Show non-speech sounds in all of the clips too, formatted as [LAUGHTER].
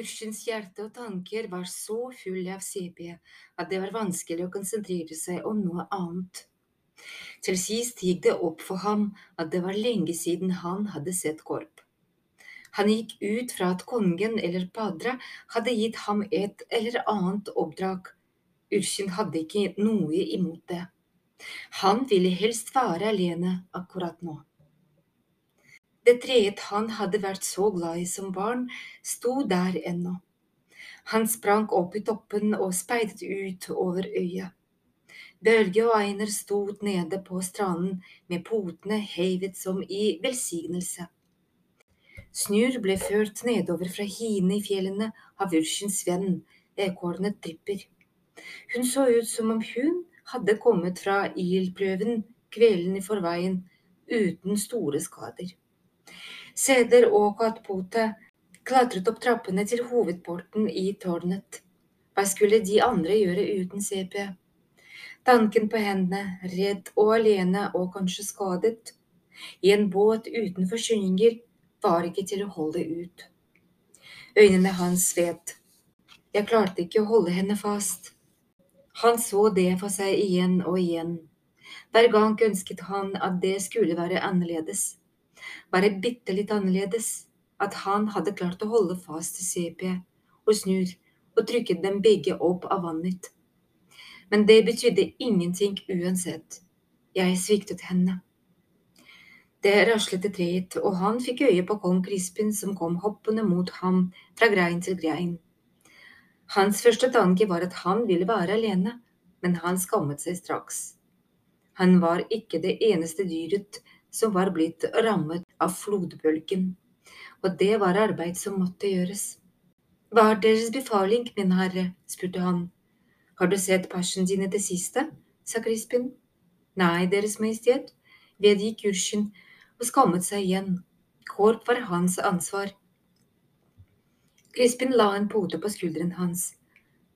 Ursins hjerte og tanker var så fulle av CP at det var vanskelig å konsentrere seg om noe annet. Til sist gikk det opp for ham at det var lenge siden han hadde sett Korp. Han gikk ut fra at kongen eller Padra hadde gitt ham et eller annet oppdrag. Urskin hadde ikke noe imot det. Han ville helst være alene akkurat nå. Det treet han hadde vært så glad i som barn, sto der ennå. Han sprang opp i toppen og speidet ut over øya. Bølge og Einer stod nede på stranden med potene heivet som i velsignelse. Snur ble ført nedover fra hiene i fjellene av Urskins venn, ekornet Tripper. Hun så ut som om hun hadde kommet fra ildprøven kvelden i forveien uten store skader. Seder og kattpote klatret opp trappene til hovedporten i tårnet. Hva skulle de andre gjøre uten CP? Tanken på henne, redd og alene og kanskje skadet, i en båt uten forsyninger, var ikke til å holde ut. Øynene hans svet. Jeg klarte ikke å holde henne fast. Han så det for seg igjen og igjen. Hver gang ønsket han at det skulle være annerledes bare bitte litt annerledes, at han hadde klart å holde fast i CP og snur og trykket dem begge opp av vannet. Men det betydde ingenting uansett. Jeg sviktet henne. Det raslet i treet, og han fikk øye på kong Crispin som kom hoppende mot ham fra grein til grein. Hans første tanke var at han ville være alene, men han skammet seg straks. Han var ikke det eneste dyret som var blitt rammet av flodbølgen, og det var arbeid som måtte gjøres. Hva er deres befaling, min herre? spurte han. Har du sett pasjen din i det siste? sa Crispin. Nei, Deres Majestet, vedgikk Jurskin og skammet seg igjen. Korp var hans ansvar. Crispin la en pote på skulderen hans.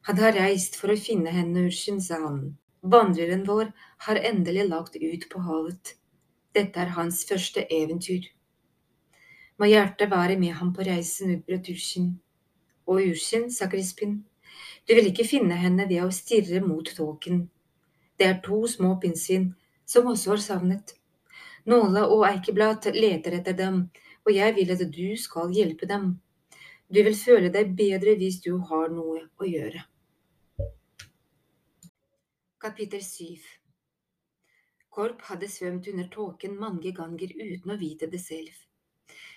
Han har reist for å finne henne, Ursjen, sa han. Vandreren vår har endelig lagt ut på havet. Dette er hans første eventyr. Må hjertet være med ham på reisen, utbrøt Urskin. Og Urskin, sa Crispin, du vil ikke finne henne ved å stirre mot tåken. Det er to små pinnsvin som også har savnet. Nåle og Eikeblad leter etter dem, og jeg vil at du skal hjelpe dem. Du vil føle deg bedre hvis du har noe å gjøre. Kapittel 7 Korp hadde svømt under tåken mange ganger uten å vite det selv.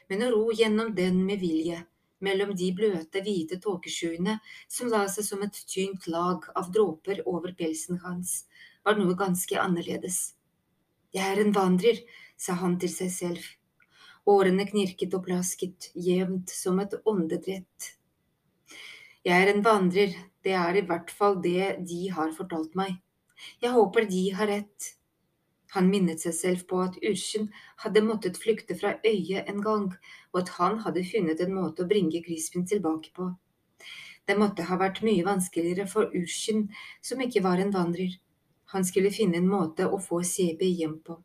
Men å ro gjennom den med vilje, mellom de bløte, hvite tåkeskyene som la seg som et tynt lag av dråper over pelsen hans, var noe ganske annerledes. Jeg er en vandrer, sa han til seg selv. Årene knirket og plasket, jevnt som et åndedrett. Jeg er en vandrer, det er i hvert fall det de har fortalt meg. Jeg håper de har rett. Han minnet seg selv på at Ursken hadde måttet flykte fra øyet en gang, og at han hadde funnet en måte å bringe Crispin tilbake på. Det måtte ha vært mye vanskeligere for Ursken, som ikke var en vandrer. Han skulle finne en måte å få CB hjem på.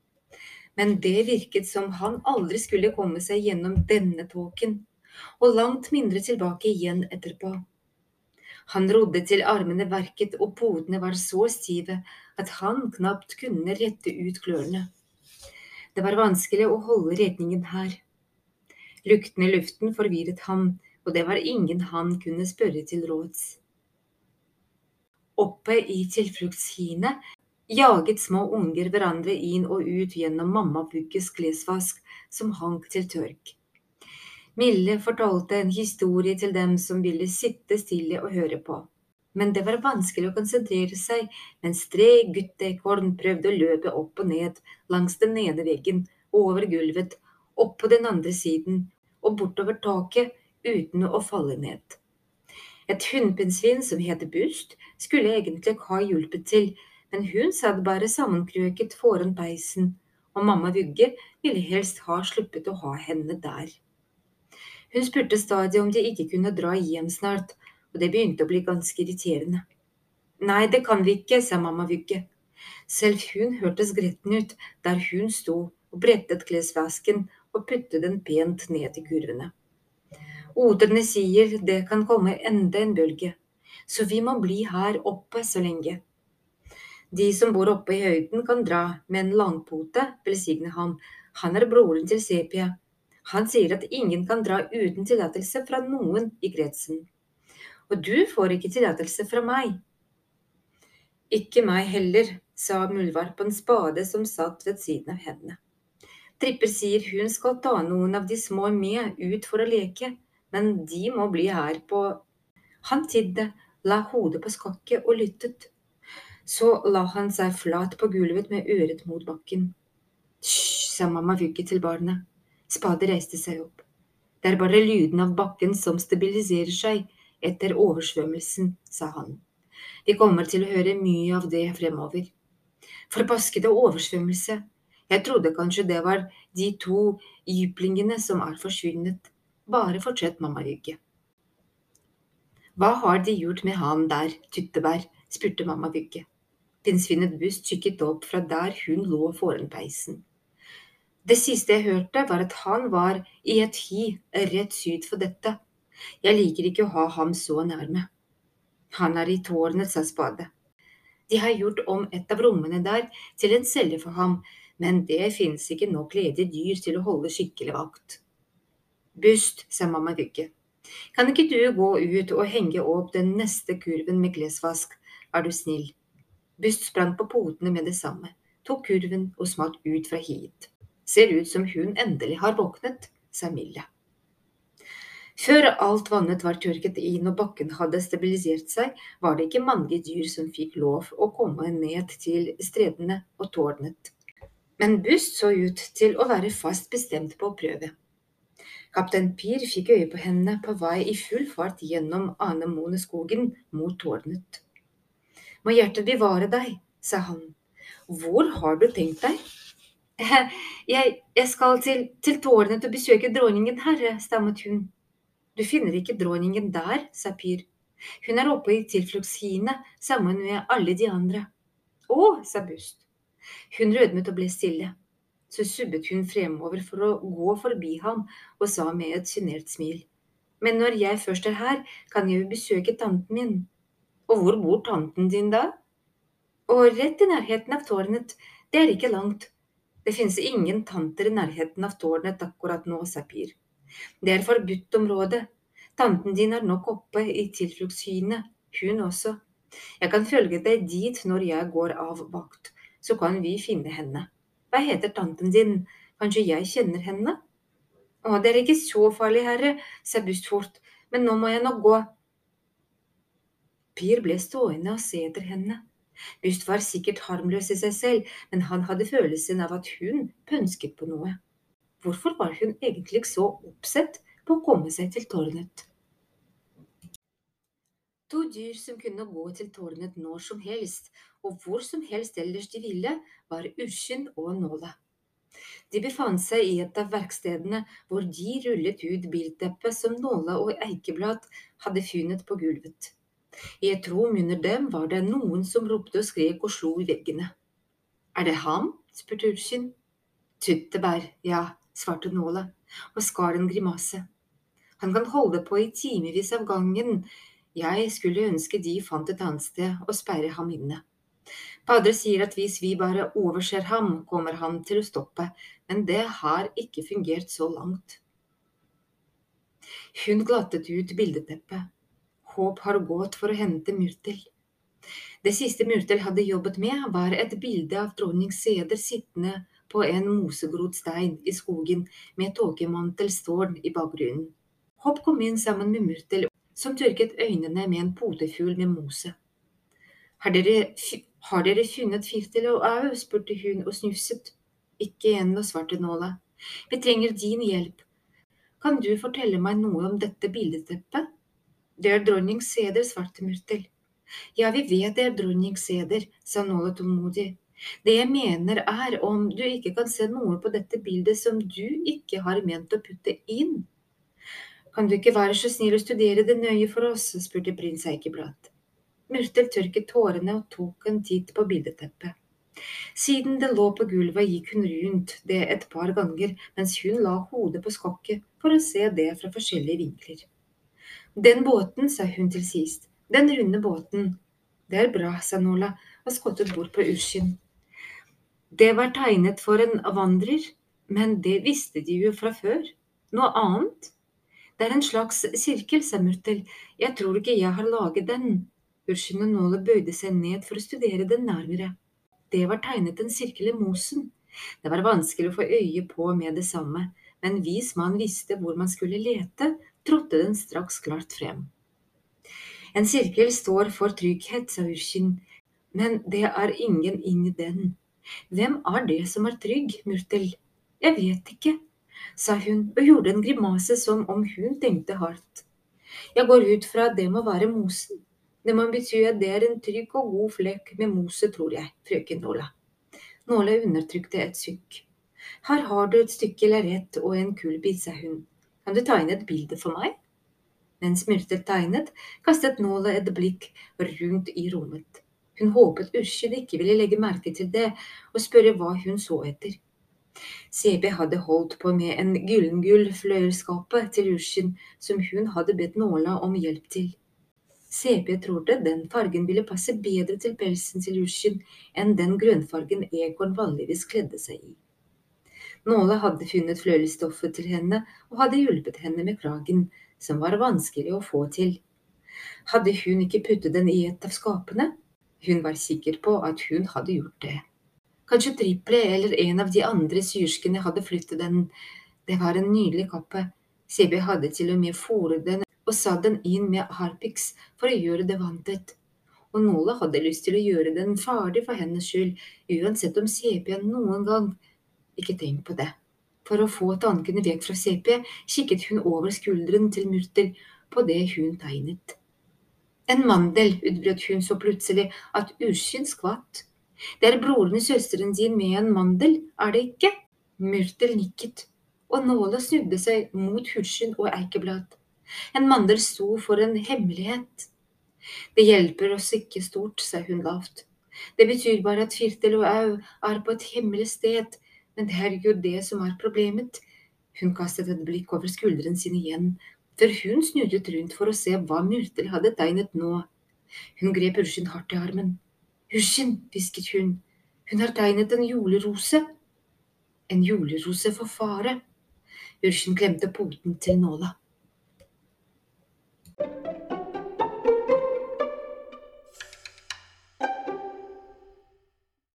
Men det virket som han aldri skulle komme seg gjennom denne tåken, og langt mindre tilbake igjen etterpå. Han rodde til armene verket og potene var så stive at han knapt kunne rette ut klørne. Det var vanskelig å holde retningen her. Lukten i luften forvirret ham, og det var ingen han kunne spørre til råds. Oppe i tilfluktshiene jaget små unger hverandre inn og ut gjennom mamma Pugges klesvask som hang til tørk. Mille fortalte en historie til dem som ville sitte stille og høre på. Men det var vanskelig å konsentrere seg mens tre gutteekorn prøvde å løpe opp og ned langs den ene veggen, over gulvet, opp på den andre siden og bortover taket uten å falle ned. Et hunnpinnsvin som het Bust, skulle egentlig ha hjulpet til, men hun satt bare sammenkrøket foran peisen, og mamma Vugge ville helst ha sluppet å ha henne der. Hun spurte stadig om de ikke kunne dra hjem snart, og det begynte å bli ganske irriterende. Nei, det kan vi ikke, sa mamma Vugge. Selv hun hørtes gretten ut der hun sto og brettet klesvasken og puttet den pent ned i kurvene. Oterne sier det kan komme enda en bølge, så vi må bli her oppe så lenge. De som bor oppe i høyden kan dra med en langpote, velsigne ham, han er broren til Sepia. Han sier at ingen kan dra uten tillatelse fra noen i kretsen. Og du får ikke tillatelse fra meg. Ikke meg heller, sa muldvarpen spade som satt ved siden av henne. Tripper sier hun skal ta noen av de små med ut for å leke, men de må bli her på Han tidde, la hodet på skakket og lyttet. Så la han seg flat på gulvet med øret mot bakken. Hysj, sa mamma Vugge til barnet. Spade reiste seg opp. Det er bare lyden av bakken som stabiliserer seg etter oversvømmelsen, sa han. Vi kommer til å høre mye av det fremover. Forbaskede oversvømmelse. Jeg trodde kanskje det var de to jyplingene som er forsvunnet. Bare fortsett, mamma Vugge. Hva har de gjort med han der, Tyttebær? spurte mamma Vugge. Pinnsvinet Bust kikket opp fra der hun lå foran peisen. Det siste jeg hørte, var at han var i et hi rett syd for dette. Jeg liker ikke å ha ham så nærme. Han er i tårnet, sa Spade. De har gjort om et av rommene der til en celle for ham, men det finnes ikke nok ledige dyr til å holde skikkelig vakt. Bust, sa mamma Vugge. Kan ikke du gå ut og henge opp den neste kurven med klesvask, er du snill? Bust sprang på potene med det samme, tok kurven og smalt ut fra hiet. Ser ut som hun endelig har våknet, sa Mille. Før alt vannet var tørket inn og bakken hadde stabilisert seg, var det ikke mange dyr som fikk lov å komme ned til stredene og tårnet. Men Bust så ut til å være fast bestemt på å prøve. Kaptein Pir fikk øye på henne på vei i full fart gjennom anemoneskogen mot tårnet. Må hjertet bevare deg, sa han. Hvor har du tenkt deg? [LAUGHS] Jeg, jeg skal til, til tårnet og besøke dronningen, herre, stammet hun. Du finner ikke dronningen der, sa Pyr. Hun er oppe i tilfluktshiene sammen med alle de andre. Å, sa Bust. Hun rødmet og ble stille. Så subbet hun fremover for å gå forbi ham og sa med et sjenert smil. Men når jeg først er her, kan jeg jo besøke tanten min. Og hvor bor tanten din da? Og rett i nærheten av tårnet, det er ikke langt. Det finnes ingen tanter i nærheten av tårnet akkurat nå, sa Pir. Det er forbudt område. Tanten din er nok oppe i tilfluktshyene, hun også. Jeg kan følge deg dit når jeg går av vakt, så kan vi finne henne. Hva heter tanten din, kanskje jeg kjenner henne? Å, det er ikke så farlig, herre, sa Bust fort, men nå må jeg nok gå. Pir ble stående og se etter henne. Bust var sikkert harmløs i seg selv, men han hadde følelsen av at hun pønsket på noe. Hvorfor var hun egentlig så oppsett på å komme seg til tårnet? To dyr som kunne gå til tårnet når som helst, og hvor som helst ellers de ville, var Urskinn og Nåla. De befant seg i et av verkstedene hvor de rullet ut bildeppet som Nåla og Eikeblad hadde funnet på gulvet. I et rom under dem var det noen som ropte og skrek og slo i veggene. Er det ham? spurte Urskin. Tyttebær, ja, svarte Nåla og skar en grimase. Han kan holde på i timevis av gangen. Jeg skulle ønske de fant et annet sted å sperre ham inne. Padre sier at hvis vi bare overser ham, kommer han til å stoppe, men det har ikke fungert så langt. Hun glattet ut bildeteppet Håp har gått for å hente Myrtel. Det siste Myrtel hadde jobbet med, var et bilde av dronning Seder sittende på en mosegrodd stein i skogen med tåkemantelstårn i bakgrunnen. Håp kom inn sammen med Myrtel, som tørket øynene med en potefugl med mose. Har dere, har dere funnet Firtel og Au? spurte hun og snufset. Ikke ennå, svarte Nåla. Vi trenger din hjelp. Kan du fortelle meg noe om dette bildeteppet? Det er dronning Seder, svarte Myrtel. Ja, vi vet det er dronning Seder, sa Nåla tålmodig. Det jeg mener er om du ikke kan se noe på dette bildet som du ikke har ment å putte inn. Kan du ikke være så snill å studere det nøye for oss, spurte prins Eikeblad. Myrtel tørket tårene og tok en titt på bildeteppet. Siden det lå på gulvet, gikk hun rundt det et par ganger mens hun la hodet på skokket for å se det fra forskjellige vinkler. Den båten, sa hun til sist, den runde båten. Det er bra, sa Nola og skottet bort på Urskin. Det var tegnet for en vandrer, men det visste de jo fra før. Noe annet? Det er en slags sirkel, sa Murtel. Jeg tror ikke jeg har laget den. Urskin og Nola bøyde seg ned for å studere den nærmere. Det var tegnet en sirkel i mosen. Det var vanskelig å få øye på med det samme, men vis mann visste hvor man skulle lete, trådte den straks klart frem. En sirkel står for trygghet, sa Urskin, men det er ingen inni den. Hvem er det som er trygg, Murtel? Jeg vet ikke, sa hun og gjorde en grimase som om hun tenkte hardt. Jeg går ut fra at det må være mosen. Det må bety at det er en trygg og god flekk med mose, tror jeg, frøken Nåla. Nåla undertrykte et sykk. Her har du et stykke lerret og en kulbit, sa hun. Kan du tegne et bilde for meg? Mens Myrtel tegnet, kastet Nåla et blikk rundt i rommet. Hun håpet Ursel ikke ville legge merke til det og spørre hva hun så etter. CB hadde holdt på med en gyllengull fløyelskape til Ursken som hun hadde bedt Nåla om hjelp til. CB trodde den fargen ville passe bedre til pelsen til Lusjen enn den grønnfargen Egon vanligvis kledde seg i. Nåla hadde funnet fløyelsstoffet til henne og hadde hjulpet henne med kragen, som var vanskelig å få til. Hadde hun ikke puttet den i et av skapene? Hun var sikker på at hun hadde gjort det. Kanskje Triple eller en av de andre syrskene hadde flyttet den. Det var en nydelig kappe. CB hadde til og med fòret den og satt den inn med harpiks for å gjøre det vanntett. Og Nola hadde lyst til å gjøre den ferdig for hennes skyld, uansett om CP noen gang Ikke tenk på det. For å få tankene vekk fra CP kikket hun over skulderen til Murter på det hun tegnet. En mandel, utbrøt hun så plutselig at Ursyn skvatt. Det er broren i søsteren din med en mandel, er det ikke? Murter nikket, og Nåla snudde seg mot Husjen og Eikeblad. En mandel sto for en hemmelighet. Det hjelper oss ikke stort, sa hun lavt. Det betyr bare at Firtel og Au er på et hemmelig sted, men det er jo det som er problemet. Hun kastet et blikk over skulderen sin igjen, før hun snudde rundt for å se hva Myrtel hadde tegnet nå. Hun grep Ursin hardt i armen. Ursin, hvisket hun, hun har tegnet en julerose. En julerose for fare. Ursin klemte poten til nåla.